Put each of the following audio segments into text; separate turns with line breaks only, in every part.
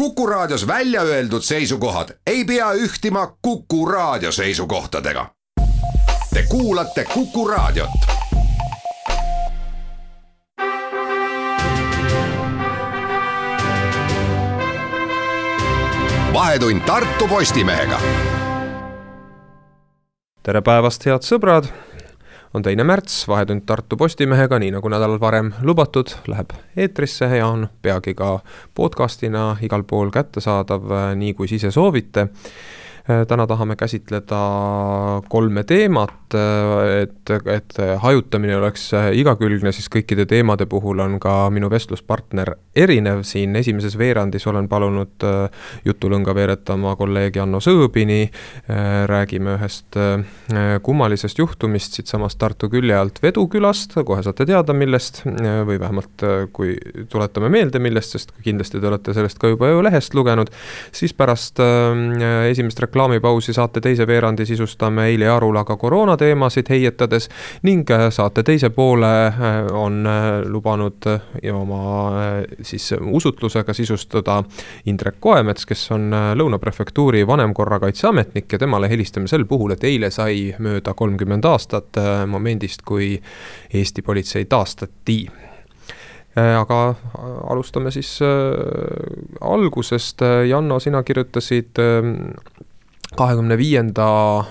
Kuku Raadios välja öeldud seisukohad ei pea ühtima Kuku Raadio seisukohtadega. Te kuulate Kuku Raadiot. vahetund Tartu Postimehega.
tere päevast, head sõbrad on teine märts, Vahetund Tartu Postimehega, nii nagu nädal varem lubatud, läheb eetrisse ja on peagi ka podcastina igal pool kättesaadav, nii kui ise soovite täna tahame käsitleda kolme teemat, äh, et, et hajutamine oleks äh, igakülgne, siis kõikide teemade puhul on ka minu vestluspartner erinev, siin esimeses veerandis olen palunud jutulõnga veeretama kolleeg Janno Sõõbini, räägime ühest kummalisest juhtumist siitsamast Tartu külje alt Vedu külast, kohe saate teada, millest, või vähemalt kui tuletame meelde, millest, sest kindlasti te olete sellest ka juba ju lehest lugenud, siis pärast esimest reklaami reklaamipausi saate teise veerandi sisustame Eili Arulaga koroonateemasid heietades ning äh, saate teise poole äh, on äh, lubanud oma siis usutlusega sisustada Indrek Koemets, kes on Lõuna prefektuuri vanemkorrakaitseametnik ja temale helistame sel puhul, et eile sai mööda kolmkümmend aastat momendist, kui Eesti politsei taastati. Aga alustame siis algusest, Janno, sina kirjutasid kahekümne viienda äh,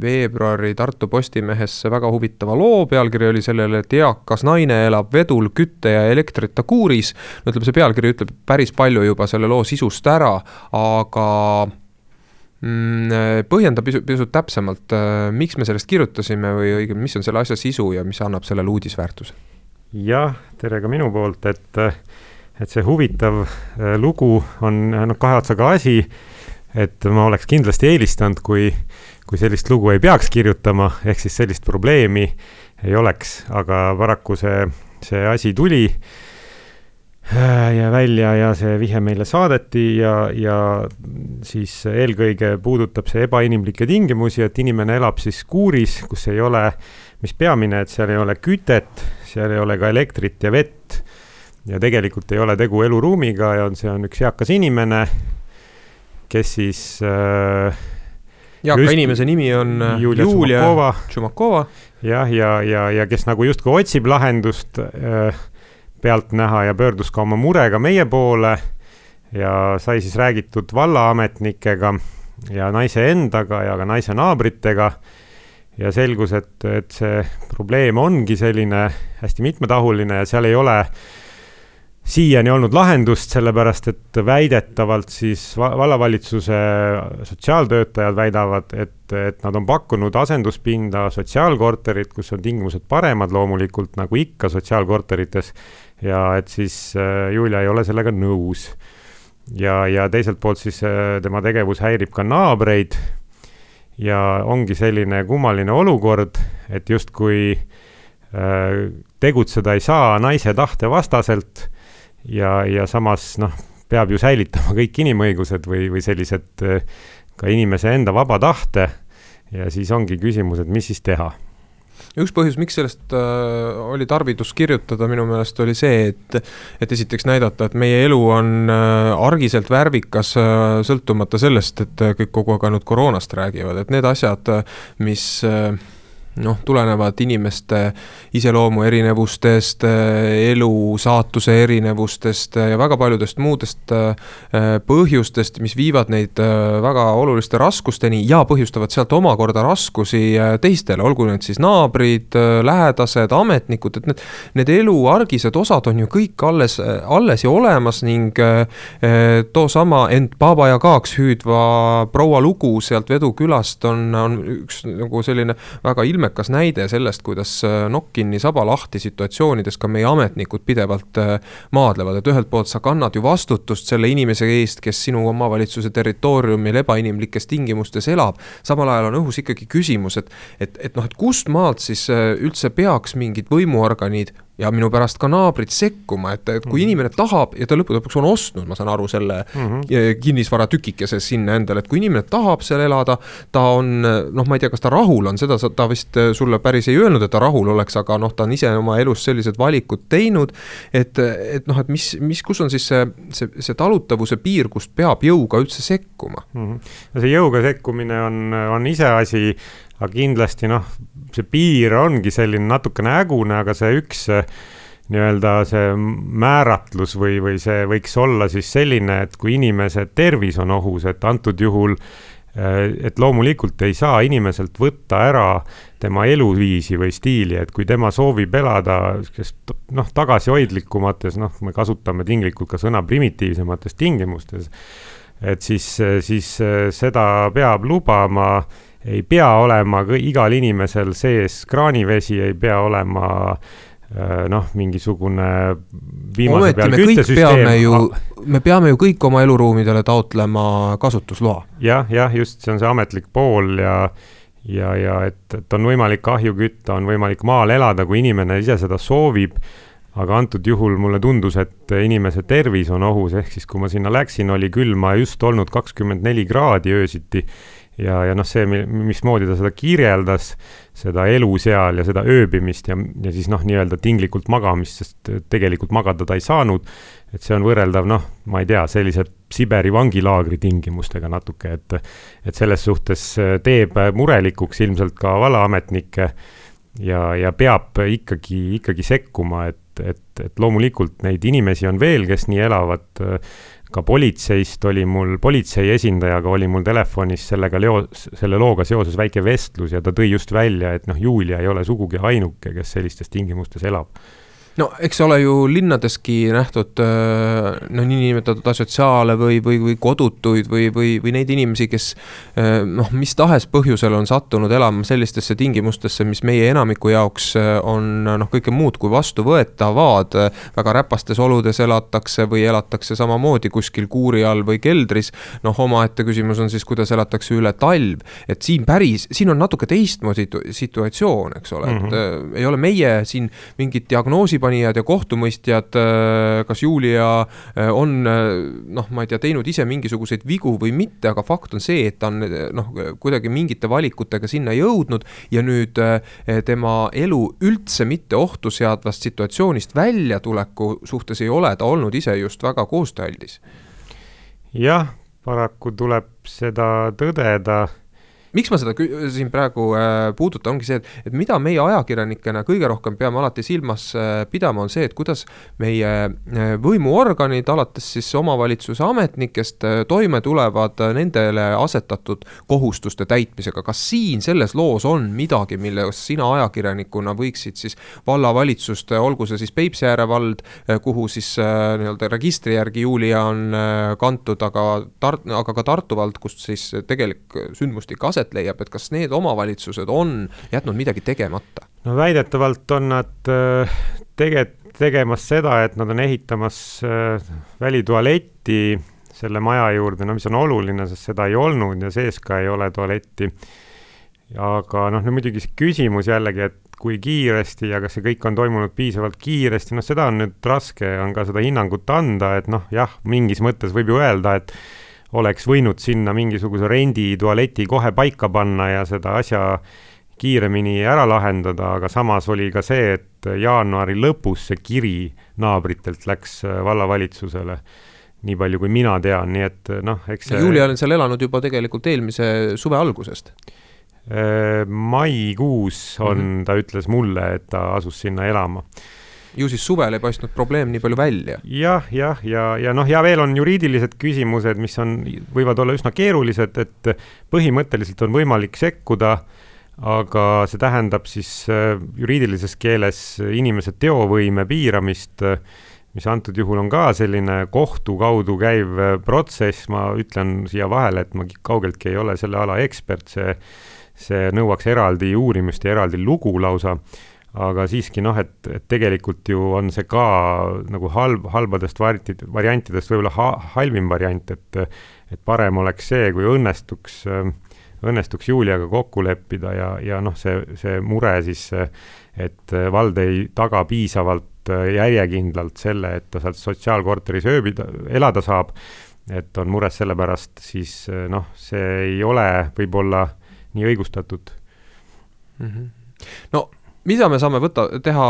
veebruari Tartu Postimehesse väga huvitava loo, pealkiri oli sellele, et eakas naine elab vedul kütte ja elektrita kuuris. no ütleme, see pealkiri ütleb päris palju juba selle loo sisust ära, aga mm, põhjenda pisut, pisut täpsemalt, äh, miks me sellest kirjutasime või õigemini, mis on selle asja sisu ja mis annab sellele uudisväärtuse?
jah, tere ka minu poolt, et, et see huvitav äh, lugu on noh, kahe otsaga asi et ma oleks kindlasti eelistanud, kui, kui sellist lugu ei peaks kirjutama, ehk siis sellist probleemi ei oleks, aga paraku see, see asi tuli äh, ja välja ja see vihje meile saadeti ja, ja siis eelkõige puudutab see ebainimlikke tingimusi, et inimene elab siis kuuris, kus ei ole, mis peamine, et seal ei ole kütet, seal ei ole ka elektrit ja vett. ja tegelikult ei ole tegu eluruumiga ja on, see on üks eakas inimene kes siis äh,
eaka just, inimese nimi on äh, Julia, Julia Tšumakova.
jah, ja, ja, ja, ja kes nagu justkui otsib lahendust äh, pealtnäha ja pöördus ka oma murega meie poole ja sai siis räägitud vallaametnikega ja naise endaga ja ka naise naabritega. ja selgus, et, et see probleem ongi selline hästi mitmetahuline ja seal ei ole äh, siiani olnud lahendust, sellepärast et väidetavalt siis vallavalitsuse sotsiaaltöötajad väidavad, et, et nad on pakkunud asenduspinda sotsiaalkorterit, kus on tingimused paremad loomulikult, nagu ikka sotsiaalkorterites. ja et siis äh, Julia ei ole sellega nõus. ja, ja teiselt poolt siis äh, tema tegevus häirib ka naabreid. ja ongi selline kummaline olukord, et justkui äh, tegutseda ei saa naise tahte vastaselt ja, ja samas noh, peab ju säilitama kõik inimõigused või, või sellised äh, ka inimese enda vaba tahte. ja siis ongi küsimus, et mis siis teha
üks põhjus, miks sellest äh, oli tarvidus kirjutada, minu meelest oli see, et, et esiteks näidata, et meie elu on äh, argiselt värvikas äh,, sõltumata sellest, et kõik kogu aeg ainult koroonast räägivad, et need asjad, mis äh, noh, tulenevad inimeste iseloomu erinevustest, elu saatuse erinevustest ja väga paljudest muudest äh, põhjustest, mis viivad neid äh, väga oluliste raskusteni ja põhjustavad sealt omakorda raskusi äh, teistele, olgu need siis naabrid, lähedased, ametnikud, et need, need elu argised osad on ju kõik alles, alles ja olemas ning toosama end Baba Yaga'ks hüüdva proua lugu sealt Vedu külast on, on üks nagu selline väga ilmekas ilmekas näide sellest, kuidas äh, nokk kinni, saba lahti situatsioonides ka meie ametnikud pidevalt äh, maadlevad, et ühelt poolt sa kannad ju vastutust selle inimese eest, kes sinu omavalitsuse territooriumil ebainimlikes tingimustes elab. samal ajal on õhus ikkagi küsimus, et, et, et noh, et kust maalt siis äh, üldse peaks mingid võimuorganid ja minu pärast ka naabrid sekkuma, et, et kui mm. inimene tahab ja ta lõppude lõpuks on ostnud, ma saan aru, selle mm -hmm. kinnisvaratükikese sinna endale, et kui inimene tahab seal elada, ta on noh, ma ei tea, kas ta rahul on, seda ta vist sulle päris ei öelnud, et ta rahul oleks, aga noh, ta on ise oma elus sellised valikud teinud. et, et noh, et mis, mis, kus on siis see, see, see talutavuse piir, kust peab jõuga üldse sekkuma
mm? -hmm. no see jõuga sekkumine on, on iseasi aga kindlasti noh, see piir ongi selline natukene hägune, aga see üks nii-öelda see määratlus või, või see võiks olla siis selline, et kui inimese tervis on ohus, et antud juhul et loomulikult ei saa inimeselt võtta ära tema eluviisi või stiili, et kui tema soovib elada sihukest noh, tagasihoidlikumates, noh, me kasutame tinglikult ka sõna primitiivsemates tingimustes, et siis, siis seda peab lubama ei pea olema igal inimesel sees kraanivesi, ei pea olema äh, noh, mingisugune viimase
peal küttesüsteem. ju, me peame ju kõik oma eluruumidele taotlema kasutusloa.
jah, jah, just, see on see ametlik pool ja ja, ja et, et on võimalik ahju kütta, on võimalik maal elada, kui inimene ise seda soovib aga antud juhul mulle tundus, et inimese tervis on ohus, ehk siis kui ma sinna läksin, oli külma just olnud kakskümmend neli kraadi öösiti ja, ja noh, see, mismoodi ta seda kirjeldas, seda elu seal ja seda ööbimist ja, ja siis noh, nii-öelda tinglikult magamist, sest tegelikult magada ta ei saanud. et see on võrreldav, noh, ma ei tea, sellise Siberi vangilaagri tingimustega natuke, et, et selles suhtes teeb murelikuks ilmselt ka vallaametnikke ja, ja peab ikkagi, ikkagi sekkuma, et, et, et loomulikult neid inimesi on veel, kes nii elavad ka politseist oli mul, politsei esindajaga oli mul telefonis sellega leo-, selle looga seoses väike vestlus ja ta tõi just välja, et noh, Julia ei ole sugugi ainuke, kes sellistes tingimustes elab
no eks ole ju linnadeski nähtud äh, no niinimetatud asotsiaale või, või, või kodutuid või, või, või neid inimesi, kes äh, noh, mis tahes põhjusel on sattunud elama sellistesse tingimustesse, mis meie enamiku jaoks äh, on noh, kõike muud kui vastuvõetavad. väga räpastes oludes elatakse või elatakse samamoodi kuskil kuuri all või keldris. noh, omaette küsimus on siis, kuidas elatakse üle talv, et siin päris, siin on natuke teistmoodi situatsioon, eks ole mm, -hmm. et ei ole meie siin mingit diagnoosi tähelepanijad ja kohtumõistjad, äh, kas Julia äh, on äh, noh, ma ei tea, teinud ise mingisuguseid vigu või mitte, aga fakt on see, et ta on noh, kuidagi mingite valikutega sinna jõudnud ja nüüd tema elu üldse mitte ohtu seadvast situatsioonist väljatuleku suhtes ei ole ta olnud ise just väga koostööaldis.
jah, paraku tuleb seda tõdeda
miks ma seda siin praegu äh, puudutan, ongi see, et, et mida meie ajakirjanikena kõige rohkem peame alati silmas äh, pidama, on see, et kuidas meie äh, võimuorganid, alates siis omavalitsuse ametnikest, toime tulevad nendele asetatud kohustuste täitmisega. kas siin selles loos on midagi, milles sina ajakirjanikuna võiksid siis vallavalitsust, olgu see siis Peipsiääre vald, kuhu siis nii-öelda registri järgi Julia on kantud, aga Tar-, aga ka Tartu vald, kust siis tegelik sündmustik aset aset leiab, et kas need omavalitsused on jätnud midagi tegemata?
no väidetavalt on nad äh, tege-, tegemas seda, et nad on ehitamas äh, välitualetti selle maja juurde, no mis on oluline, sest seda ei olnud ja sees ka ei ole tualetti. aga noh, no muidugi see küsimus jällegi, et kui kiiresti ja kas see kõik on toimunud piisavalt kiiresti, noh, seda on nüüd raske, on ka seda hinnangut anda, et noh, jah, mingis mõttes võib ju öelda, et oleks võinud sinna mingisuguse renditualeti kohe paika panna ja seda asja kiiremini ära lahendada, aga samas oli ka see, et jaanuari lõpus see kiri naabritelt läks äh, vallavalitsusele. nii palju, kui mina tean, nii et äh, noh, eks
see. Julia on seal elanud juba tegelikult eelmise suve algusest.
Äh, maikuus on mm, -hmm. ta ütles mulle, et ta asus sinna elama
ju siis suvel ei paistnud probleem nii palju välja
ja,. jah, jah, ja, ja, ja noh, ja veel on juriidilised küsimused, mis on, võivad olla üsna keerulised, et põhimõtteliselt on võimalik sekkuda, aga see tähendab siis äh, juriidilises keeles inimese teovõime piiramist, mis antud juhul on ka selline kohtu kaudu käiv äh, protsess, ma ütlen siia vahele, et ma kaugeltki ei ole selle ala ekspert, see, see nõuaks eraldi uurimust ja eraldi lugu lausa aga siiski noh, et, et tegelikult ju on see ka nagu halb, halbadest variantid, variantidest võib-olla ha, halvim variant, et et parem oleks see, kui õnnestuks, õnnestuks Juliaga kokku leppida ja, ja noh, see, see mure siis, et vald ei taga piisavalt järjekindlalt selle, et ta sealt sotsiaalkorteris ööbida, elada saab, et on mures selle pärast, siis noh, see ei ole võib-olla nii õigustatud
mm. -hmm. no mida me saame võtta, teha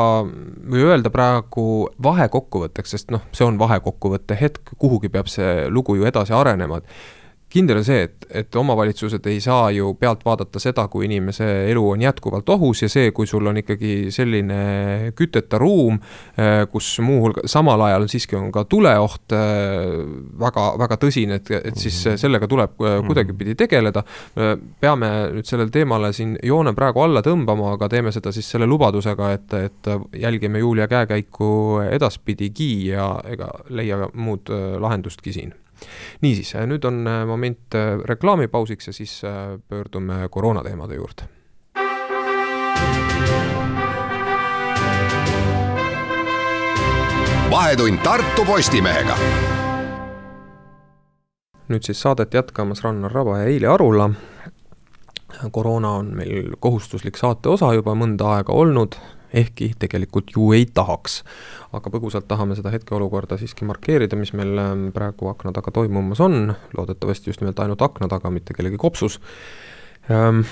või öelda praegu vahekokkuvõtteks, sest noh, see on vahekokkuvõtte hetk, kuhugi peab see lugu ju edasi arenema, et kindel on see, et, et omavalitsused ei saa ju pealt vaadata seda, kui inimese elu on jätkuvalt ohus ja see, kui sul on ikkagi selline küteta ruum, äh, kus muuhulgas, samal ajal siiski on ka tuleoht äh, väga, väga tõsine, et, et siis mhm. sellega tuleb äh, mhm. kuidagipidi tegeleda. peame nüüd sellele teemale siin joone praegu alla tõmbama, aga teeme seda siis selle lubadusega, et, et jälgime Julia käekäiku edaspidigi ja ega leia muud lahendustki siin niisiis, nüüd on äh, moment äh, reklaamipausiks ja siis äh, pöördume koroonateemade juurde.
vahetund Tartu Postimehega.
nüüd siis saadet jätkamas Rannar Raba ja Eili Arula koroona on meil kohustuslik saate osa juba mõnda aega olnud, ehkki tegelikult ju ei tahaks. aga põgusalt tahame seda hetkeolukorda siiski markeerida, mis meil ähm, praegu akna taga toimumas on, loodetavasti just nimelt ainult akna taga, mitte kellegi kopsus ähm,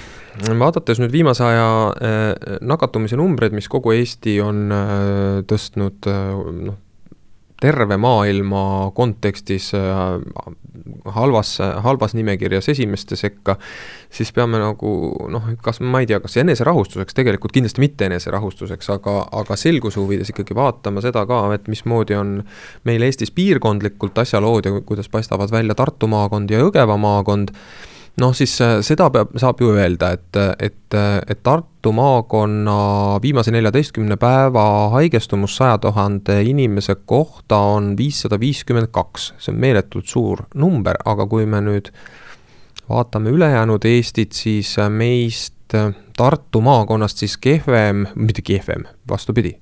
Vaadates nüüd viimase aja äh, nakatumise numbreid, mis kogu Eesti on äh, tõstnud äh, noh, terve maailma kontekstis äh, halvas, halvas nimekirjas esimeste sekka, siis peame nagu noh, kas ma ei tea, kas eneserahustuseks, tegelikult kindlasti mitte eneserahustuseks, aga, aga selguse huvides ikkagi vaatama seda ka, et mismoodi on meil Eestis piirkondlikult asjalood ja kuidas paistavad välja Tartu maakond ja Jõgeva maakond noh, siis äh, seda peab, saab ju öelda, et, et, et Tartu maakonna viimase neljateistkümne päeva haigestumus saja tuhande inimese kohta on viissada viiskümmend kaks, see on meeletult suur number, aga kui me nüüd vaatame ülejäänud Eestit, siis meist Tartu maakonnast siis kehvem, mitte kehvem, vastupidi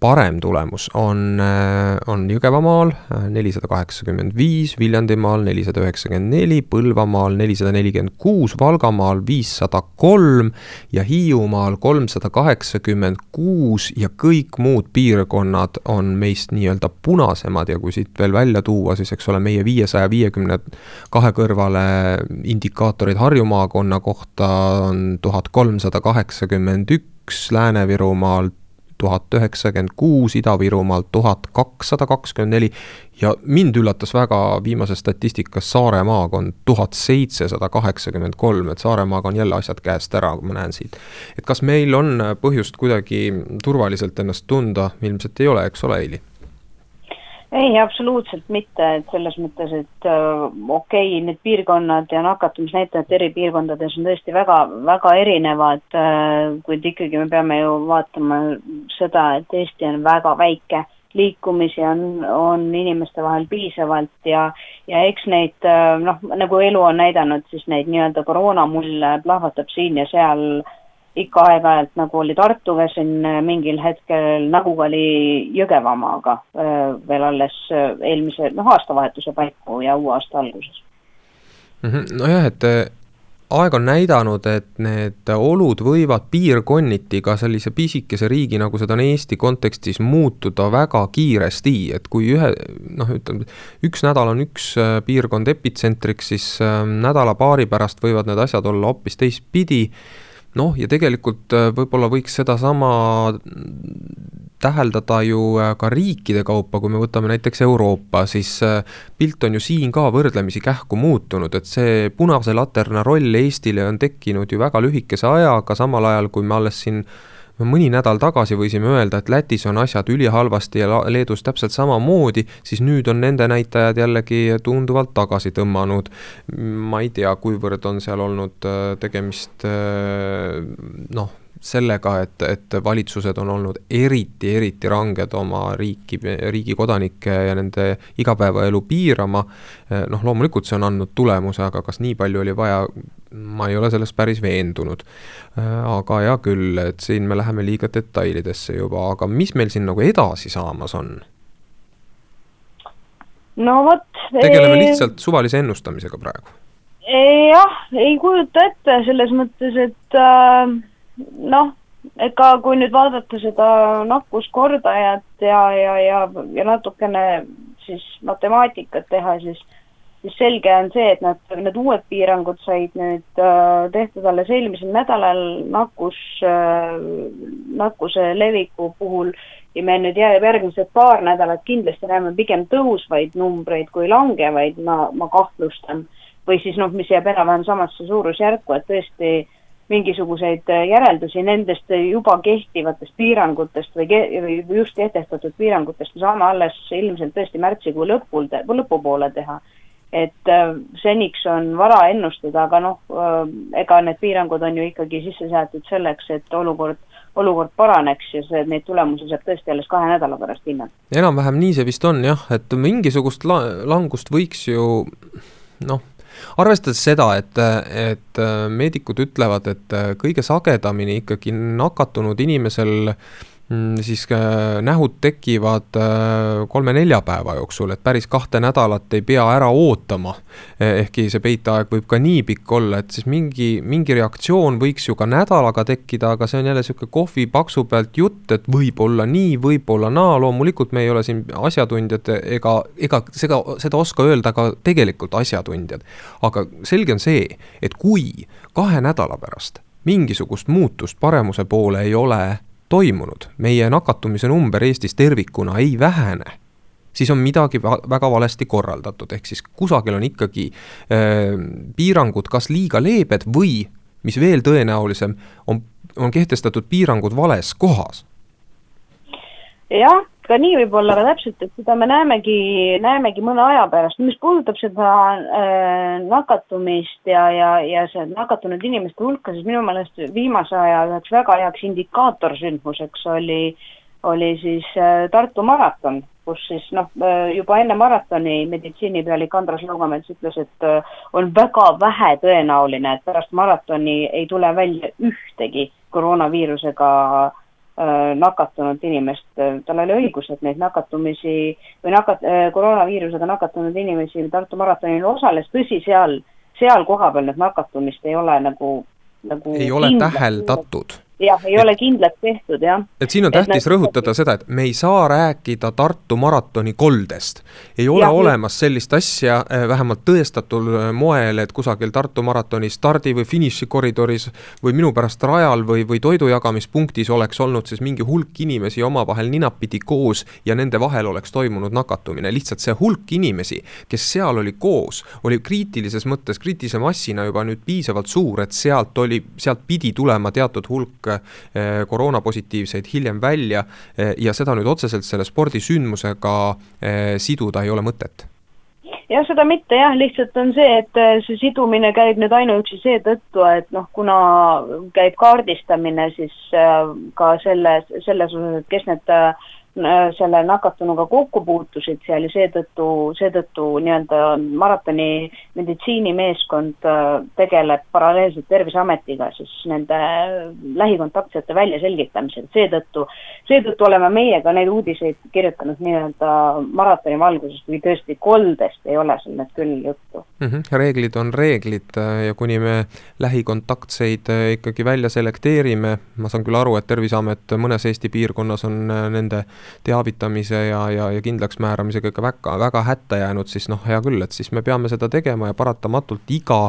parem tulemus on, äh, on Jõgevamaal äh, nelisada kaheksakümmend viis, Viljandimaal nelisada üheksakümmend neli, Põlvamaal nelisada nelikümmend kuus, Valgamaal viissada kolm ja Hiiumaal kolmsada kaheksakümmend kuus ja kõik muud piirkonnad on meist nii-öelda punasemad ja kui siit veel välja tuua, siis eks ole, meie viiesaja viiekümne kahe kõrvale indikaatorid Harju maakonna kohta on tuhat kolmsada kaheksakümmend üks, Lääne-Virumaal tuhat üheksakümmend kuus, Ida-Virumaal tuhat kakssada kakskümmend neli ja mind üllatas väga viimases statistikas Saare maakond tuhat seitsesada kaheksakümmend kolm, et Saaremaaga on jälle asjad käest ära, ma näen siit. et kas meil on põhjust kuidagi turvaliselt ennast tunda, ilmselt ei ole, eks ole, Eili?
Ei, absoluutselt mitte, et selles mõttes, et äh, okei okay,, need piirkonnad ja nakatumisnäitajad eri piirkondades on tõesti väga, väga erinevad äh,, kuid ikkagi me peame ju vaatama seda, et Eesti on väga väike, liikumisi on, on inimeste vahel piisavalt ja, ja eks neid äh, noh, nagu elu on näidanud, siis neid nii-öelda koroonamulle plahvatab siin ja seal äh, ikka aeg-ajalt, nagu oli Tartuga siin äh, mingil hetkel, nagu oli Jõgevamaaga äh, veel alles äh, eelmise, noh, aastavahetuse paiku ja uue aasta alguses
mm. -hmm. nojah, et aeg on näidanud, et need olud võivad piirkonniti ka sellise pisikese riigi, nagu seda on Eesti kontekstis, muutuda väga kiiresti, et kui ühe noh, ütleme, üks nädal on üks piirkond epitsentriks, siis nädala-paari pärast võivad need asjad olla hoopis teistpidi noh, ja tegelikult äh, võib-olla võiks sedasama täheldada ju äh, ka riikide kaupa, kui me võtame näiteks Euroopa, siis äh, pilt on ju siin ka võrdlemisi kähku muutunud, et see punase laterna roll Eestile on tekkinud ju väga lühikese ajaga, samal ajal kui me alles siin mõni nädal tagasi võisime öelda, et Lätis on asjad ülihalvasti ja Leedus täpselt samamoodi, siis nüüd on nende näitajad jällegi tunduvalt tagasi tõmmanud. ma ei tea, kuivõrd on seal olnud äh, tegemist äh, noh sellega, et, et valitsused on olnud eriti, eriti ranged oma riiki, riigi kodanikke ja nende igapäevaelu piirama. noh, loomulikult see on andnud tulemuse, aga kas nii palju oli vaja, ma ei ole selles päris veendunud. aga hea küll, et siin me läheme liiga detailidesse juba, aga mis meil siin nagu edasi saamas on?
no vot.
tegeleme lihtsalt suvalise ennustamisega praegu
jah, ei kujuta ette selles mõttes, et äh, noh, ega kui nüüd vaadata seda nakkuskordajat ja, ja, ja, ja natukene siis matemaatikat teha, siis siis selge on see, et nad, need uued piirangud said nüüd äh, tehtud alles eelmisel nädalal nakkus äh,, nakkuse leviku puhul ja me nüüd järgmised paar nädalat kindlasti näeme pigem tõusvaid numbreid kui langevaid, ma, ma kahtlustan. või siis noh, mis jääb enam-vähem samasse suurusjärku, et tõesti mingisuguseid järeldusi nendest juba kehtivatest piirangutest või, ke või just kehtestatud piirangutest me saame alles ilmselt tõesti märtsikuu lõpul, lõpupoole teha et äh, seniks on vara ennustada, aga noh, äh, ega need piirangud on ju ikkagi sisse seatud selleks, et olukord, olukord paraneks ja see, neid tulemusi saab tõesti alles kahe nädala pärast hinnata.
enam-vähem nii see vist on jah, et mingisugust la langust võiks ju noh, arvestades seda, et, et meedikud ütlevad, et kõige sagedamini ikkagi nakatunud inimesel äh, siis äh, nähud tekivad äh, kolme-nelja päeva jooksul, et päris kahte nädalat ei pea ära ootama. Eh, ehkki see peiteaeg võib ka nii pikk olla, et siis mingi, mingi reaktsioon võiks ju ka nädalaga tekkida, aga see on jälle sihuke kohvi paksu pealt jutt, et võib-olla nii, võib-olla naa, loomulikult me ei ole siin asjatundjad ega, ega seda, seda oska öelda ka tegelikult asjatundjad. aga selge on see, et kui kahe nädala pärast mingisugust muutust paremuse poole ei ole toimunud, meie nakatumise number Eestis tervikuna ei vähene, siis on midagi väga valesti korraldatud, ehk siis kusagil on ikkagi äh, piirangud kas liiga leebed või mis veel tõenäolisem, on, on kehtestatud piirangud vales kohas.
jah ka nii võib olla, aga täpselt, et seda me näemegi, näemegi mõne aja pärast. mis puudutab seda äh, nakatumist ja, ja, ja see nakatunud inimeste hulka, siis minu meelest viimase aja üheks väga heaks indikaatorsündmuseks oli, oli siis äh, Tartu maraton, kus siis noh äh,, juba enne maratoni meditsiinipealik Andres Laugamets ütles, et äh, on väga vähe tõenäoline, et pärast maratoni ei tule välja ühtegi koroonaviirusega Äh, nakatunud inimest, tal oli õigus, et neid nakatumisi või nakat-, äh, koroonaviirusega nakatunud inimesi Tartu maratonil osales, tõsi, seal, seal kohapeal need nakatumist ei ole nagu, nagu
ei ole täheldatud
jah, ei et, ole kindlaks tehtud, jah.
et siin on tähtis et rõhutada seda, et me ei saa rääkida Tartu maratoni koldest. ei ole ja, olemas sellist asja, eh, vähemalt tõestatud eh, moel, et kusagil Tartu maratoni stardi või finišikoridoris või minu pärast rajal või, või toidujagamispunktis oleks olnud siis mingi hulk inimesi omavahel ninapidi koos ja nende vahel oleks toimunud nakatumine, lihtsalt see hulk inimesi, kes seal oli koos, oli kriitilises mõttes kriitilise massina juba nüüd piisavalt suur, et sealt oli, sealt pidi tulema teatud hulk Eh, koroonapositiivseid hiljem välja eh, ja seda nüüd otseselt selle spordisündmusega eh, siduda ei ole mõtet.
Jah, seda mitte jah, lihtsalt on see, et see sidumine käib nüüd ainuüksi seetõttu, et noh, kuna käib kaardistamine, siis ka selles, selles osas, et kes need Äh, selle nakatunuga kokku puutusid seal ja seetõttu, seetõttu nii-öelda maratoni meditsiinimeeskond äh, tegeleb paralleelselt Terviseametiga siis nende lähikontaktsete väljaselgitamisel, seetõttu, seetõttu oleme meie ka neid uudiseid kirjutanud nii-öelda maratoni valguses, kui tõesti koldest ei ole seal nüüd küll juttu
mm. -hmm. reeglid on reeglid äh, ja kuni me lähikontaktseid ikkagi välja selekteerime, ma saan küll aru, et Terviseamet mõnes Eesti piirkonnas on nende teavitamise ja, ja, ja kindlaksmääramisega ikka väga, väga hätta jäänud, siis noh, hea küll, et siis me peame seda tegema ja paratamatult iga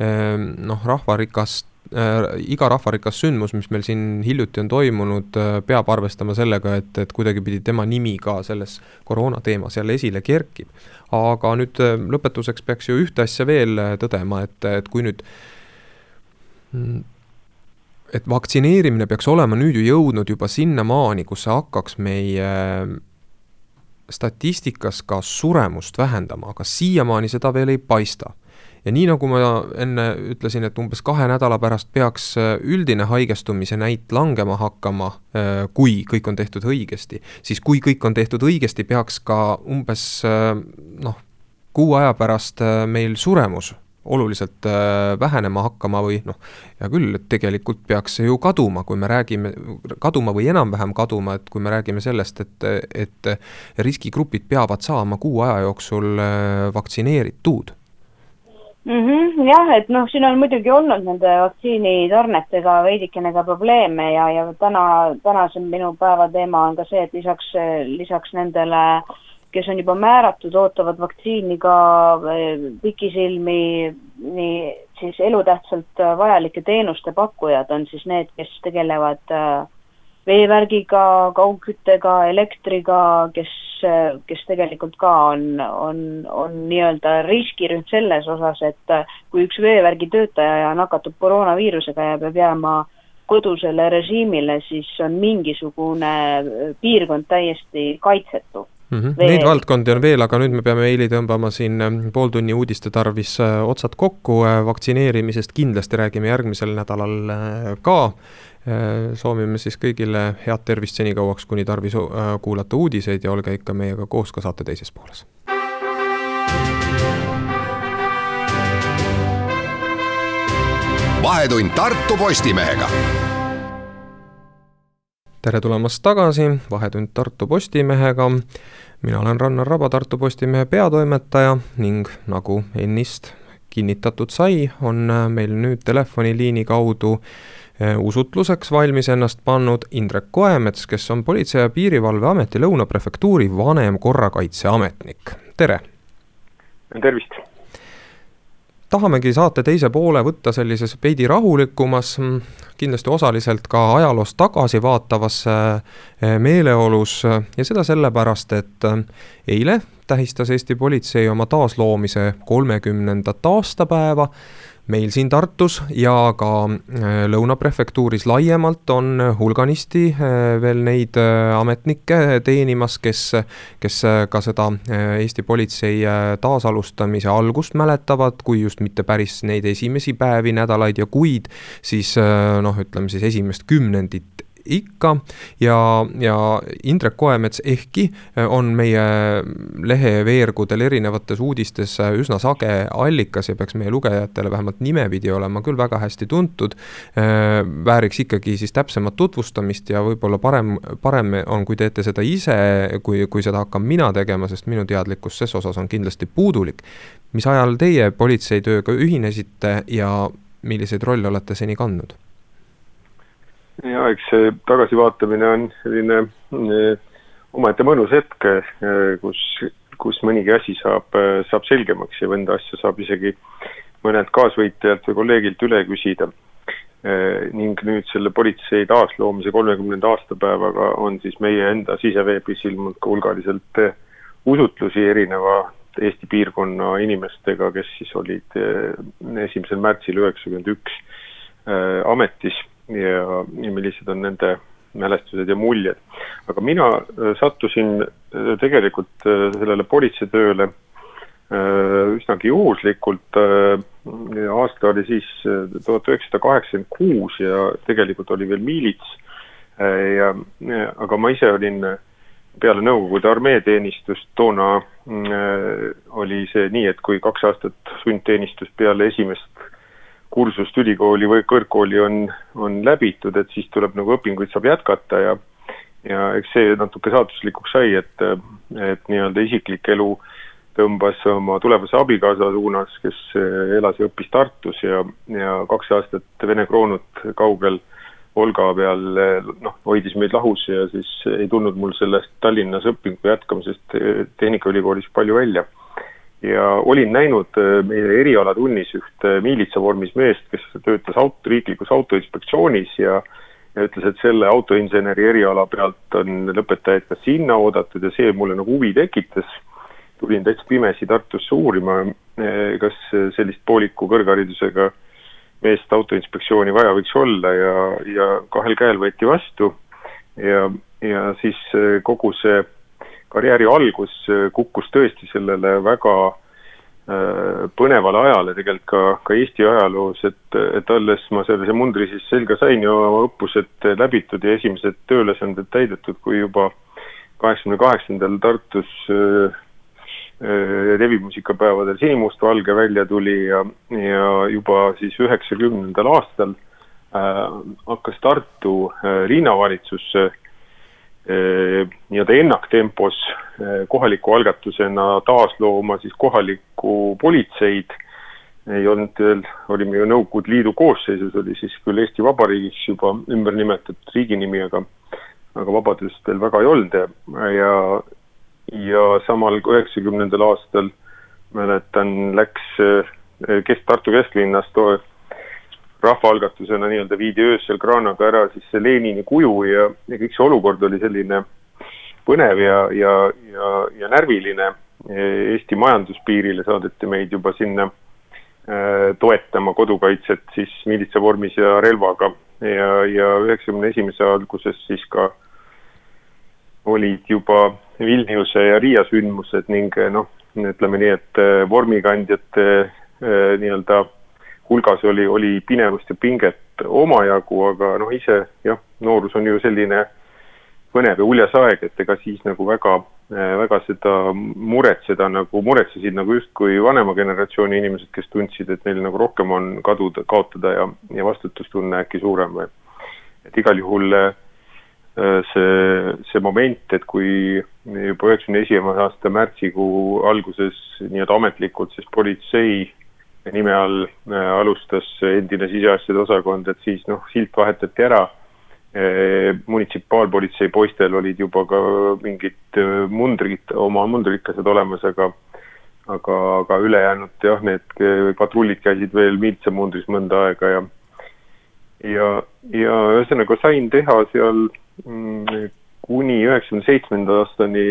ehm, noh, rahvarikast äh, iga rahvarikas sündmus, mis meil siin hiljuti on toimunud äh,, peab arvestama sellega, et, et kuidagipidi tema nimi ka selles koroona teemas jälle esile kerkib. aga nüüd äh, lõpetuseks peaks ju ühte asja veel tõdema, et, et kui nüüd mm, et vaktsineerimine peaks olema nüüd ju jõudnud juba sinnamaani, kus see hakkaks meie statistikas ka suremust vähendama, aga siiamaani seda veel ei paista. ja nii, nagu ma enne ütlesin, et umbes kahe nädala pärast peaks üldine haigestumise näit langema hakkama, kui kõik on tehtud õigesti, siis kui kõik on tehtud õigesti, peaks ka umbes noh, kuu aja pärast meil suremus oluliselt äh, vähenema hakkama või noh, hea küll, et tegelikult peaks see ju kaduma, kui me räägime, kaduma või enam-vähem kaduma, et kui me räägime sellest, et, et riskigrupid peavad saama kuu aja jooksul äh, vaktsineeritud
mm. -hmm, jah, et noh, siin on muidugi olnud nende vaktsiinitarnetega veidikene ka probleeme ja, ja täna, tänase minu päeva teema on ka see, et lisaks, lisaks nendele, kes on juba määratud, ootavad vaktsiini ka eh, pikisilmi, nii siis elutähtsalt vajalike teenuste pakkujad on siis need, kes tegelevad äh, veevärgiga, kaugküttega, elektriga, kes, kes tegelikult ka on, on, on nii-öelda riskirühm selles osas, et kui üks veevärgi töötaja nakatub koroonaviirusega ja peab jääma kodusele režiimile, siis on mingisugune piirkond täiesti kaitsetu
mm. -hmm. Neid valdkondi on veel, aga nüüd me peame Eili tõmbama siin ähm, pooltunni uudiste tarvis äh, otsad kokku, äh, vaktsineerimisest kindlasti räägime järgmisel nädalal äh, ka. soovime siis kõigile head tervist senikauaks, kuni tarvis kuulata uudiseid ja olge ikka meiega koos ka saate teises pooles.
vahetund Tartu Postimehega
tere tulemast tagasi, Vahetund Tartu Postimehega. mina olen Rannar Raba, Tartu Postimehe peatoimetaja ning nagu ennist kinnitatud sai, on meil nüüd telefoniliini kaudu eh, usutluseks valmis ennast pannud Indrek Koemets, kes on Politsei- ja Piirivalveameti Lõuna prefektuuri vanem korrakaitseametnik, tere!
tervist!
Tahamegi saate teise poole võtta sellises veidi rahulikumas, mm, kindlasti osaliselt ka ajaloos tagasi vaatavas eh, meeleolus ja seda sellepärast, et eh, eile tähistas Eesti politsei oma taasloomise kolmekümnendat aastapäeva meil siin Tartus ja ka äh, Lõuna prefektuuris laiemalt on hulganisti äh, veel neid äh, ametnikke teenimas, kes, kes ka seda Eesti politsei taasalustamise algust mäletavad, kui just mitte päris neid esimesi päevi, nädalaid ja kuid, siis noh, ütleme siis esimest kümnendit ikka ja, ja Indrek Koemets ehkki äh, on meie lehe veergudel erinevates uudistes äh, üsna sage allikas ja peaks meie lugejatele vähemalt nimepidi olema küll väga hästi tuntud, äh, vääriks ikkagi siis täpsemat tutvustamist ja võib-olla parem, parem on, kui teete seda ise, kui, kui seda hakkan mina tegema, sest minu teadlikkus ses osas on kindlasti puudulik. mis ajal teie politseitööga ühinesite ja milliseid rolle olete seni kandnud?
Ja eks see tagasivaatamine on selline eh, omaette mõnus hetk, eh, kus, kus mõnigi asi saab, eh, saab selgemaks ja mõnda asja saab isegi mõnelt kaasvõitlejalt või kolleegilt üle küsida. ning nüüd selle politsei taasloomise kolmekümnenda aastapäevaga on siis meie enda siseveebis ilmunud ka hulgaliselt usutlusi erineva Eesti piirkonna inimestega, kes siis olid esimesel märtsil üheksakümmend üks ametis ja, ja millised on nende mälestused ja muljed. aga mina äh, sattusin äh, tegelikult äh, sellele politseitööle üsnagi juhuslikult, aasta oli siis tuhat üheksasada kaheksakümmend kuus ja tegelikult oli veel miilits ja, aga ma ise olin peale Nõukogude armeeteenistust toona oli see nii, et kui kaks aastat sundteenistust peale esimest kursust ülikooli või kõrgkooli on, on läbitud, et siis tuleb nagu õpinguid saab jätkata ja ja eks see natuke saatuslikuks sai, et, et nii-öelda isiklik elu tõmbas oma tulevase abikaasa suunas, kes elas ja õppis Tartus ja, ja kaks aastat Vene kroonut kaugel Volga peal noh, hoidis meid lahus ja siis ei tulnud mul sellest Tallinnas õpingu jätkamisest Tehnikaülikoolis palju välja ja olin näinud äh, meie erialatunnis ühte miilitsavormis meest, kes töötas aut-, riiklikus autoinspektsioonis ja ja ütles, et selle autoinseneri eriala pealt on lõpetajaid ka sinna oodatud ja see mulle nagu huvi tekitas. tulin täitsa pimesi Tartusse uurima, äh, kas sellist pooliku kõrgharidusega meest autoinspektsiooni vaja võiks olla ja, ja kahel käel võeti vastu ja, ja siis äh, kogu see karjääri algus äh, kukkus tõesti sellele väga äh, põnevale ajale tegelikult ka, ka Eesti ajaloos, et, et alles ma sellise mundri siis selga sain ja oma õppused läbitud ja esimesed tööülesanded täidetud, kui juba kaheksakümne kaheksandal Tartus äh, revimuusikapäevadel sinimustvalge välja tuli ja, ja juba siis üheksakümnendal aastal äh, hakkas Tartu äh, linnavalitsus äh, Äh, nii-öelda ennaktempos kohaliku algatusena taaslooma siis kohalikku politseid. Ei olnud veel, olime ju Nõukogude Liidu koosseisus, oli siis küll Eesti Vabariigiks juba ümber nimetatud riigi nimi, aga aga vabadust veel väga ei olnud. Ja, ja ja samal üheksakümnendal aastal mäletan, läks kes Tartu kesklinnast rahvaalgatusena nii-öelda viidi öösel kraanaga ära siis see Lenini kuju ja, ja kõik see olukord oli selline põnev ja, ja, ja, ja närviline. Eesti majanduspiirile saadeti meid juba sinna äh, toetama kodukaitset siis miilitsavormis ja relvaga ja, ja üheksakümne esimese alguses siis ka olid juba Vilniuse ja Riia sündmused ning noh, ütleme nii, et äh, vormikandjate äh, nii-öelda hulgas oli, oli pinevust ja pinget omajagu, aga noh, ise jah, noorus on ju selline põnev ja uljas aeg, et ega siis nagu väga, väga seda muretseda nagu, muretsesid nagu justkui vanema generatsiooni inimesed, kes tundsid, et neil nagu rohkem on kaduda, kaotada ja, ja vastutustunne äkki suurem või. et igal juhul äh, see, see moment, et kui juba üheksakümne esimese aasta märtsikuu alguses nii-öelda ametlikult siis politsei nime all äh, alustas endine siseasjade osakond, et siis noh, silt vahetati ära. Äh, munitsipaalpolitsei poistel olid juba ka mingid äh, mundrid, oma mundrikesed olemas, aga aga, aga ülejäänud jah, need patrullid käisid veel miilitsamundris mõnda aega ja ja, ja ühesõnaga sain teha seal mm, kuni üheksakümne seitsmenda aastani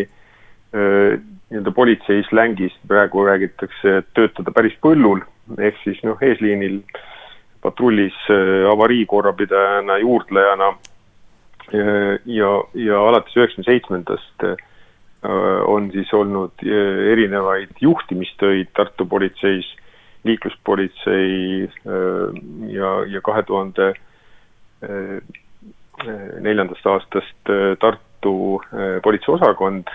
nii-öelda politsei slängis praegu räägitakse, et töötada päris põllul ehk siis noh, eesliinil patrullis äh, avariikorrapidajana, juurdlejana äh, ja, ja alates üheksakümne seitsmendast äh, on siis olnud erinevaid juhtimistöid Tartu politseis, liikluspolitsei ja, ja kahe tuhande neljandast aastast Tartu politseiosakond,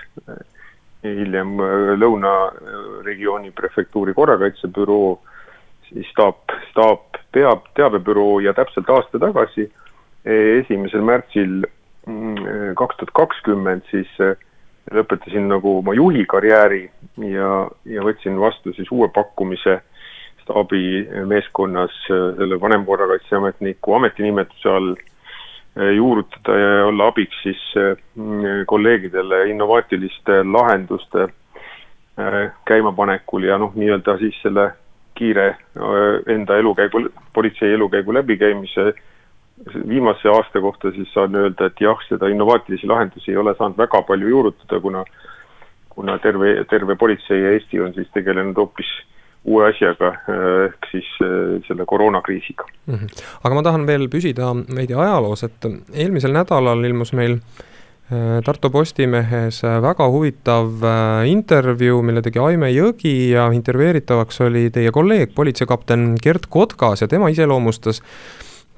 hiljem Lõunaregiooni prefektuuri korrakaitsebüroo staap, staap peab teabebüroo ja täpselt aasta tagasi, esimesel märtsil mm, kaks tuhat kakskümmend siis eh, lõpetasin nagu oma juhi karjääri ja, ja võtsin vastu siis uue pakkumise staabimeeskonnas selle vanemkorrakaitseametniku ametinimetuse all juurutada ja olla abiks siis mm, kolleegidele innovaatiliste lahenduste käimapanekul ja noh, nii-öelda siis selle kiire enda elukäigu, politsei elukäigu läbikäimise viimase aasta kohta siis saan öelda, et jah, seda innovaatilisi lahendusi ei ole saanud väga palju juurutada, kuna kuna terve, terve politsei ja Eesti on siis tegelenud hoopis uue asjaga, ehk siis selle koroonakriisiga mm.
-hmm. aga ma tahan veel püsida veidi ajaloos, et eelmisel nädalal ilmus meil Äh, Tartu Postimehes äh, väga huvitav äh, intervjuu, mille tegi Aime Jõgi ja intervjueeritavaks oli teie kolleeg, politseikapten Gerd Kotkas ja tema iseloomustas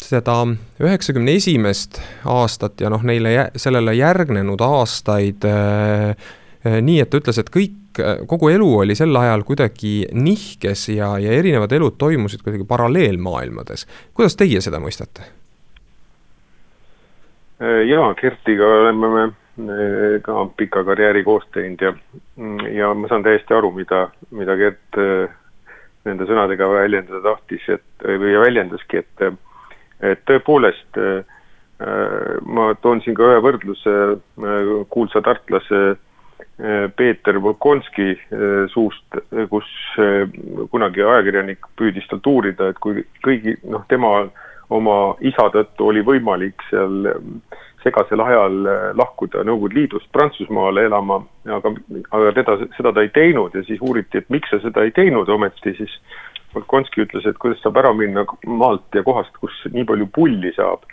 seda üheksakümne esimest aastat ja noh, neile, sellele järgnenud aastaid äh, nii, et ta ütles, et kõik, kogu elu oli sel ajal kuidagi nihkes ja, ja erinevad elud toimusid kuidagi paralleelmaailmades. kuidas teie seda mõistate?
Äh, jaa, Kertiga oleme me äh, ka pika karjääri koos teinud ja, ja ma saan täiesti aru, mida, mida Gert äh, nende sõnadega väljendada tahtis, et või väljendaski, et, et tõepoolest ma toon siin ka ühe võrdluse kuulsa tartlase Peeter Volkonski suust, kus kunagi ajakirjanik püüdis talt uurida, et kui kõigi, noh, tema oma isa tõttu oli võimalik seal ähm, segasel ajal äh, lahkuda Nõukogude Liidust Prantsusmaale elama, aga, aga teda, seda ta ei teinud ja siis uuriti, et miks sa seda ei teinud ometi, siis Volkonski ütles, et kuidas saab ära minna maalt ja kohast, kus nii palju pulli saab.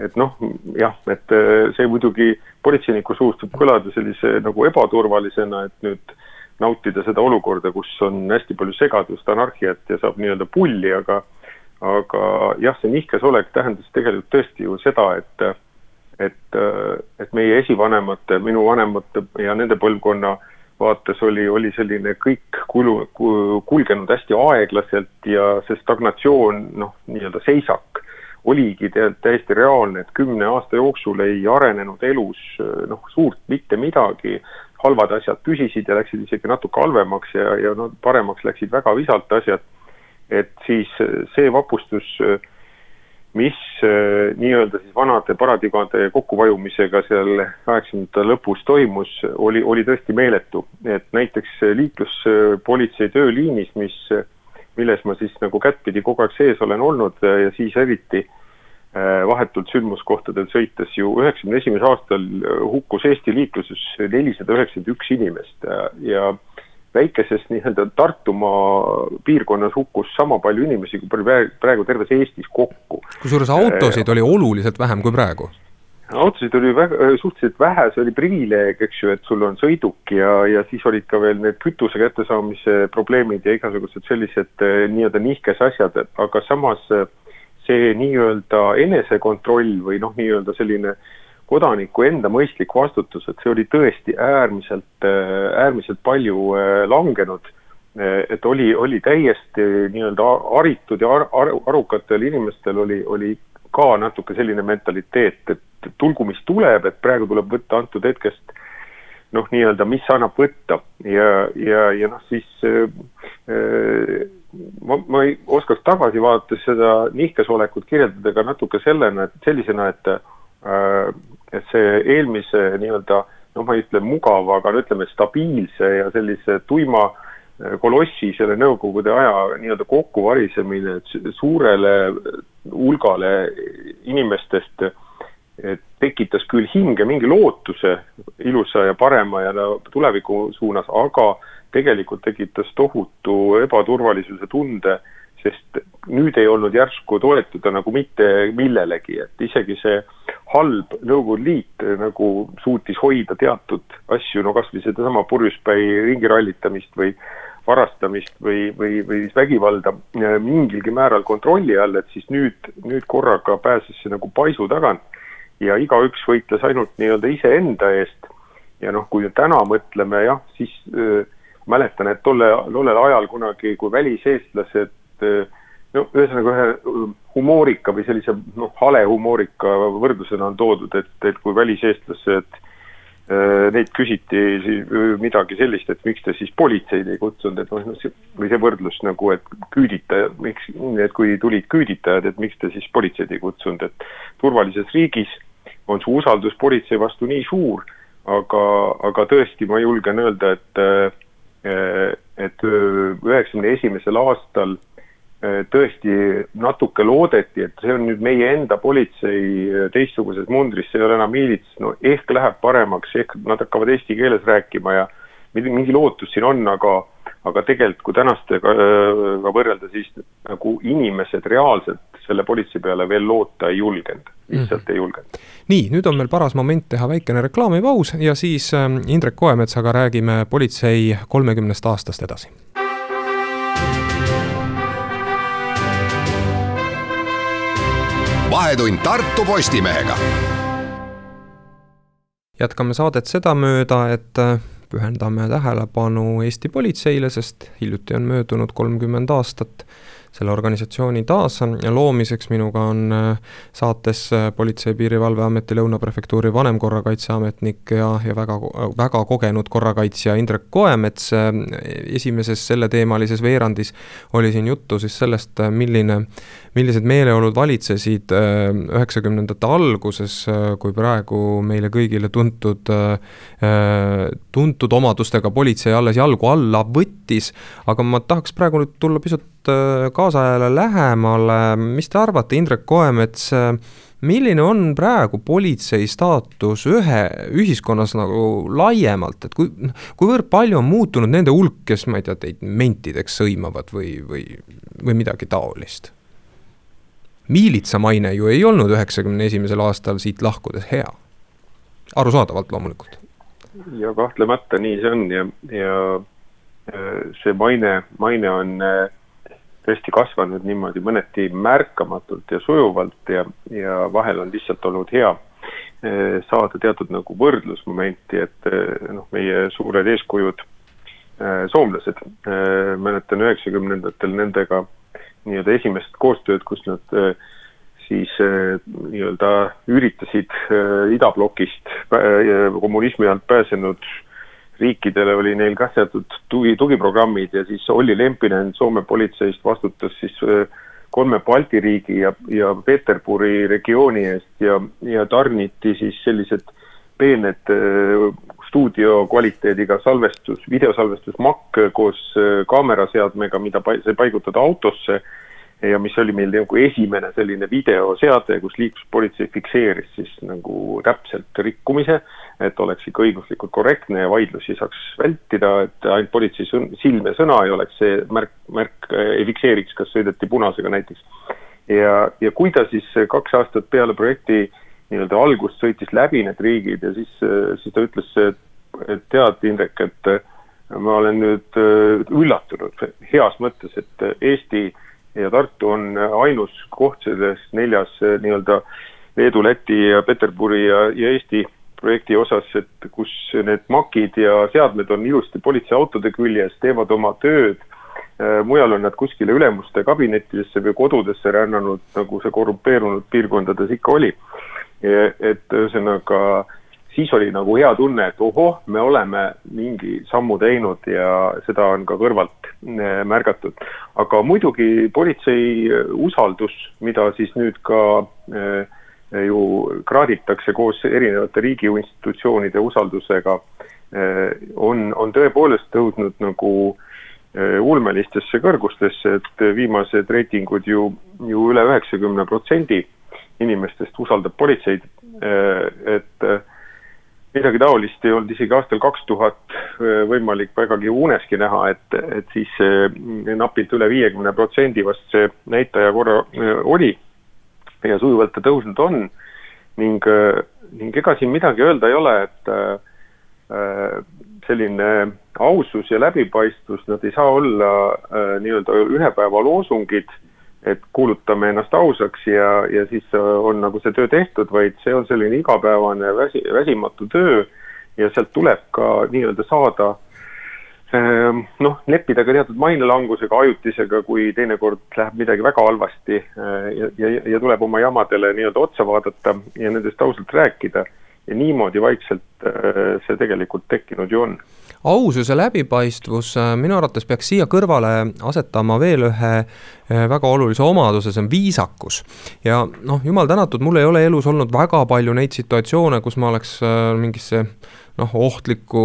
et noh, jah, et äh, see muidugi politseiniku suust võib kõlada sellise nagu ebaturvalisena, et nüüd nautida seda olukorda, kus on hästi palju segadust, anarhiat ja saab nii-öelda pulli, aga aga jah, see nihkesolek tähendas tegelikult tõesti ju seda, et et, et meie esivanemate, minu vanemate ja nende põlvkonna vaates oli, oli selline kõik kulu, kulgenud hästi aeglaselt ja see stagnatsioon, noh, nii-öelda seisak oligi täiesti reaalne, et kümne aasta jooksul ei arenenud elus noh, suurt mitte midagi, halvad asjad püsisid ja läksid isegi natuke halvemaks ja, ja noh, paremaks läksid väga visalt asjad et siis see vapustus, mis nii-öelda siis vanade paradigmade kokkuvajumisega seal kaheksakümnendate lõpus toimus, oli, oli tõesti meeletu. et näiteks liikluspolitsei tööliinis, mis, milles ma siis nagu kättpidi kogu aeg sees olen olnud ja siis eriti vahetult sündmuskohtadel sõites ju üheksakümne esimesel aastal hukkus Eesti liikluses nelisada üheksakümmend üks inimest ja väikeses nii-öelda Tartumaa piirkonnas hukkus sama palju inimesi kui praegu terves Eestis kokku.
kusjuures autosid oli oluliselt vähem kui praegu
autosid oli väga, suhteliselt vähe, see oli privileeg, eks ju, et sul on sõiduk ja, ja siis olid ka veel need kütuse kättesaamise probleemid ja igasugused sellised eh, nii-öelda nihkes asjad, aga samas eh, see nii-öelda enesekontroll või noh, nii-öelda selline äh, kodaniku enda mõistlik vastutus, et see oli tõesti äärmiselt, äärmiselt palju äh, langenud. Äh, et oli, oli täiesti nii-öelda haritud ja ar ar arukatel inimestel oli, oli ka natuke selline mentaliteet, et tulgu, mis tuleb, et praegu tuleb võtta antud hetkest noh, nii-öelda, mis annab võtta ja, ja, ja noh, siis äh, ma, ma ei oskaks tagasi vaadates seda nihkesolekut kirjeldada ka natuke sellena, et sellisena, et äh, et see eelmise nii-öelda noh, ma ei ütle mugava, aga no ütleme stabiilse ja sellise tuima äh, kolossi selle nõukogude aja nii-öelda kokkuvarisemine suurele hulgale inimestest tekitas küll hinge mingi lootuse ilusa ja parema ja tuleviku suunas, aga tegelikult tekitas tohutu ebaturvalisuse tunde sest nüüd ei olnud järsku toetuda nagu mitte millelegi, et isegi see halb Nõukogude Liit nagu suutis hoida teatud asju, no kas või sedasama purjuspäi ringi rallitamist või varastamist või, või, või siis vägivalda mingilgi määral kontrolli all, et siis nüüd, nüüd korraga pääses see nagu paisu tagant ja igaüks võitles ainult nii-öelda iseenda eest. Ja noh, kui täna mõtleme jah, siis äh, mäletan, et tolle, tollel ajal kunagi, kui väliseestlased no ühesõnaga ühe humoorika või sellise noh, hale humoorika võrdlusena on toodud, et, et kui väliseestlased äh, Neid küsiti midagi sellist, et miks te siis politseid ei kutsunud, et noh, see või see võrdlus nagu, et küüditajad, miks, et kui tulid küüditajad, et miks te siis politseid ei kutsunud, et turvalises riigis on su usaldus politsei vastu nii suur, aga, aga tõesti, ma julgen öelda, et äh, et üheksakümne esimesel aastal Äh, tõesti natuke loodeti, et see on nüüd meie enda politsei äh, teistsuguses mundris, see ei ole enam miilits, no ehk läheb paremaks, ehk nad hakkavad eesti keeles rääkima ja mingi lootus siin on, aga aga tegelikult, kui tänastega äh, võrrelda, siis nagu inimesed reaalselt selle politsei peale veel loota ei julgenud, lihtsalt mm. ei julgenud.
nii, nüüd on meil paras moment teha väikene reklaamipaus ja siis Indrek Koemetsaga räägime politsei kolmekümnest aastast edasi
vahetund Tartu Postimehega.
jätkame saadet sedamööda, et äh, pühendame tähelepanu Eesti politseile, sest hiljuti on möödunud kolmkümmend aastat selle organisatsiooni taasloomiseks. minuga on äh, saates äh, Politsei- ja Piirivalveameti Lõuna prefektuuri vanemkorrakaitseametnik ja, ja väga, väga kogenud korrakaitsja Indrek Koemets. esimeses selleteemalises veerandis oli siin juttu siis sellest, milline, millised meeleolud valitsesid äh, üheksakümnendate alguses, kui praegu meile kõigile tuntud, tuntud omadustega politsei alles jalgu alla võttis, aga ma tahaks praegu nüüd tulla pisut ka kaasajale lähemale, mis te arvate, Indrek Koemets, milline on praegu politsei staatus ühe, ühiskonnas nagu laiemalt, et kui, kuivõrd palju on muutunud nende hulk, kes, ma ei tea, teid mentideks sõimavad või, või, või midagi taolist? miilitsa maine ju ei olnud üheksakümne esimesel aastal siit lahkudes hea. arusaadavalt loomulikult.
ja kahtlemata nii see on ja, ja see maine, maine on äh, tõesti kasvanud niimoodi mõneti märkamatult ja sujuvalt ja, ja vahel on lihtsalt olnud hea eh, saada teatud nagu võrdlusmomenti, et eh, noh, meie suured eeskujud, eh, soomlased, mäletan üheksakümnendatel nendega nii-öelda esimest koostööd, kus nad siis nii-öelda üritasid idablokist kommunismi alt pääsenud riikidele oli neil ka seatud tugi, tugiprogrammid ja siis Olli Lempinen Soome politseist vastutas siis kolme Balti riigi ja, ja Peterburi regiooni eest ja, ja tarniti siis sellised peened stuudio kvaliteediga salvestus, videosalvestusmakk koos kaameraseadmega, mida sai paigutada autosse ja mis oli meil nagu esimene selline videoseade, kus liikluspolitsei fikseeris siis nagu täpselt rikkumise, et oleks ikka õiguslikult korrektne ja vaidlusi saaks vältida, et ainult politsei silm ja sõna ei oleks see märk, märk ei fikseeriks, kas sõideti punasega näiteks. ja, ja kui ta siis kaks aastat peale projekti nii-öelda algust sõitis läbi need riigid ja siis, siis ta ütles, et, tead, Indrek, et ma olen nüüd üllatunud heas mõttes, et Eesti ja Tartu on ainus koht selles neljas eh, nii-öelda Leedu, Läti ja Peterburi ja, ja Eesti projekti osas, et kus need makid ja seadmed on ilusti politseiautode küljes, teevad oma tööd, eh, mujal on nad kuskile ülemuste kabinettidesse või kodudesse rännanud, nagu see korrumpeerunud piirkondades ikka oli. et ühesõnaga siis oli nagu hea tunne, et ohoh, me oleme mingi sammu teinud ja seda on ka kõrvalt märgatud. aga muidugi politsei usaldus, mida siis nüüd ka eh, ju kraaditakse koos erinevate riigi institutsioonide usaldusega, on, on tõepoolest tõusnud nagu ulmelistesse kõrgustesse, et viimased reitingud ju, ju üle üheksakümne protsendi inimestest usaldab politseid, et midagi taolist ei olnud isegi aastal kaks tuhat võimalik vägagi uneski näha, et, et siis napilt üle viiekümne protsendi vast see näitaja korra oli ja sujuvalt ta tõusnud on. Ning, ning ega siin midagi öelda ei ole, et selline ausus ja läbipaistvus, nad ei saa olla nii-öelda ühe päeva loosungid et kuulutame ennast ausaks ja, ja siis on nagu see töö tehtud, vaid see on selline igapäevane väsi, väsimatu töö ja sealt tuleb ka nii-öelda saada ehm, noh, leppida ka teatud mainelangusega, ajutisega, kui teinekord läheb midagi väga halvasti eh, ja, ja, ja tuleb oma jamadele nii-öelda otsa vaadata ja nendest ausalt rääkida. ja niimoodi vaikselt eh, see tegelikult tekkinud ju on
ausus ja läbipaistvus äh, minu arvates peaks siia kõrvale asetama veel ühe väga olulise omaduse, see on viisakus. ja noh, jumal tänatud, mul ei ole elus olnud väga palju neid situatsioone, kus ma oleks äh, mingisse noh, ohtlikku,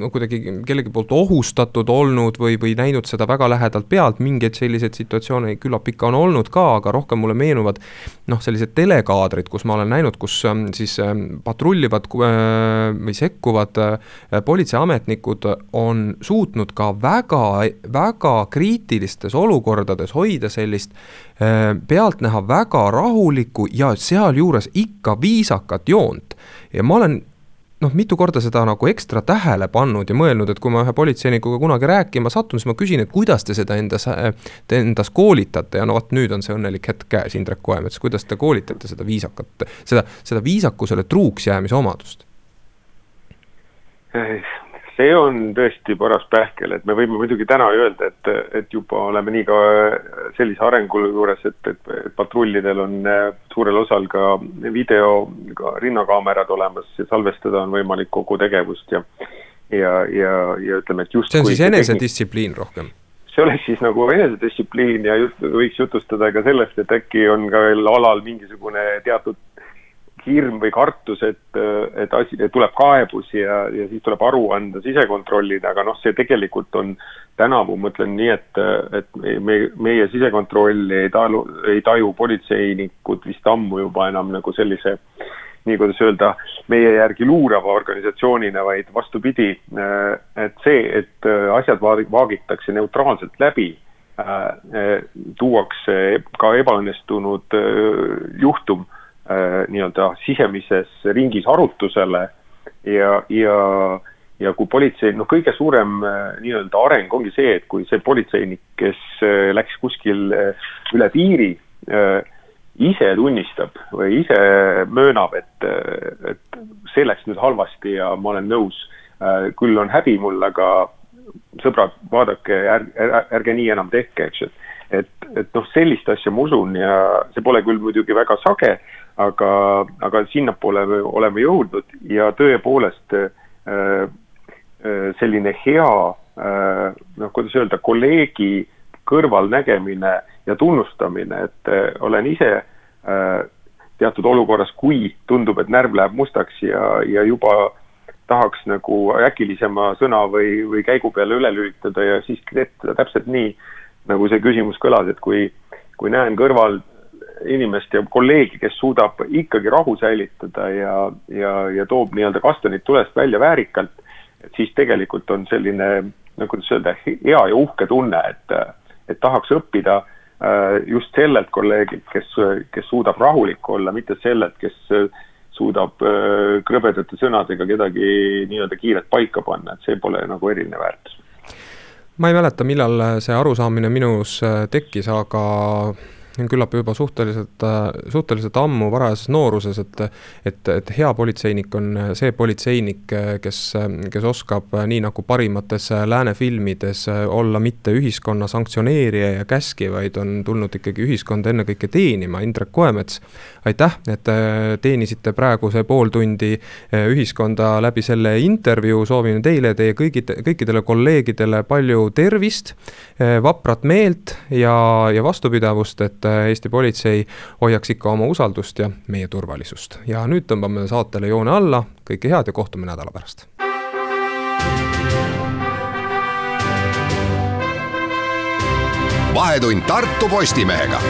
no kuidagi kellegi poolt ohustatud olnud või, või näinud seda väga lähedalt pealt, mingeid selliseid situatsioone küllap ikka on olnud ka, aga rohkem mulle meenuvad noh, sellised telekaadrid, kus ma olen näinud, kus ähm, siis ähm, patrullivad äh, või sekkuvad äh, politseiametnikud on suutnud ka väga, väga kriitilistes olukordades hoida sellist äh, pealtnäha väga rahulikku ja sealjuures ikka viisakat joont. ja ma olen noh, mitu korda seda nagu ekstra tähele pannud ja mõelnud, et kui ma ühe politseinikuga kunagi rääkima satun, siis ma küsin, et kuidas te seda endas, endas koolitate ja no vot, nüüd on see õnnelik hetk käes, Indrek Koemets, kuidas te koolitate seda viisakat, seda, seda viisakusele truuks jäämise omadust?
See on tõesti paras pähkel, et me võime muidugi täna öelda, et, et juba oleme nii ka sellise arengu juures, et, et, et patrullidel on äh, suurel osal ka video, ka rinnakaamerad olemas ja salvestada on võimalik kogu tegevust ja ja, ja, ja ütleme, et just
see on siis enesedistsipliin rohkem?
see oleks siis nagu enesedistsipliin ja just võiks jutustada ka sellest, et äkki on ka veel alal mingisugune teatud hirm või kartus, et, et asi, tuleb kaebus ja, ja siis tuleb aru anda sisekontrollile, aga noh, see tegelikult on tänavu, ma ütlen nii, et, et me, meie sisekontroll ei talu, ei taju politseinikud vist ammu juba enam nagu sellise nii kuidas öelda, meie järgi luurava organisatsioonina, vaid vastupidi, et see, et asjad vaagitakse neutraalselt läbi, tuuakse ka ebaõnnestunud juhtum Äh, nii-öelda sisemises ringis arutusele ja, ja ja kui politsei, noh, kõige suurem äh, nii-öelda areng ongi see, et kui see politseinik, kes äh, läks kuskil üle piiri, ise tunnistab või ise möönab, et, et see läks nüüd halvasti ja ma olen nõus, küll on häbi mul, aga sõbrad, vaadake, ärge, ärge nii enam tehke, eks ju. et, et noh, sellist asja ma usun ja see pole küll muidugi väga sage aga, aga sinnapoole me oleme jõudnud ja tõepoolest äh, selline hea noh, kuidas öelda, kolleegi kõrvalnägemine ja tunnustamine, et olen ise teatud olukorras, kui tundub, et närv läheb mustaks ja, ja juba tahaks nagu äkilisema sõna või, või käigu peale üle lülitada ja siiski teha täpselt nii, nagu see küsimus kõlas, et kui, kui näen kõrval inimest ja kolleegi, kes suudab ikkagi rahu säilitada ja, ja, ja toob nii-öelda kastanid tulest välja väärikalt, et siis tegelikult on selline, no kuidas öelda, hea ja uhke tunne, et, et tahaks õppida äh, just sellelt kolleegilt, kes, kes suudab rahulik olla, mitte sellelt, kes suudab äh, krõbedate sõnadega kedagi nii-öelda kiirelt paika panna, et see pole nagu eriline väärtus.
Ma ei mäleta, millal see arusaamine minus äh, tekkis, aga küllap juba suhteliselt, suhteliselt ammu varajases nooruses, et et, et hea politseinik on see politseinik, kes, kes oskab nii nagu parimates lääne filmides olla mitte ühiskonna sanktsioneerija ja käskija, vaid on tulnud ikkagi ühiskonda ennekõike teenima, Indrek Koemets, aitäh, et teenisite praegu see pool tundi ühiskonda läbi selle intervjuu, soovin teile teie kõigi, kõikidele kolleegidele palju tervist, vaprat meelt ja, ja vastupidavust, et et äh, Eesti politsei hoiaks ikka oma usaldust ja meie turvalisust. ja nüüd tõmbame saatele joone alla, kõike head ja kohtume nädala pärast.
vahetund Tartu Postimehega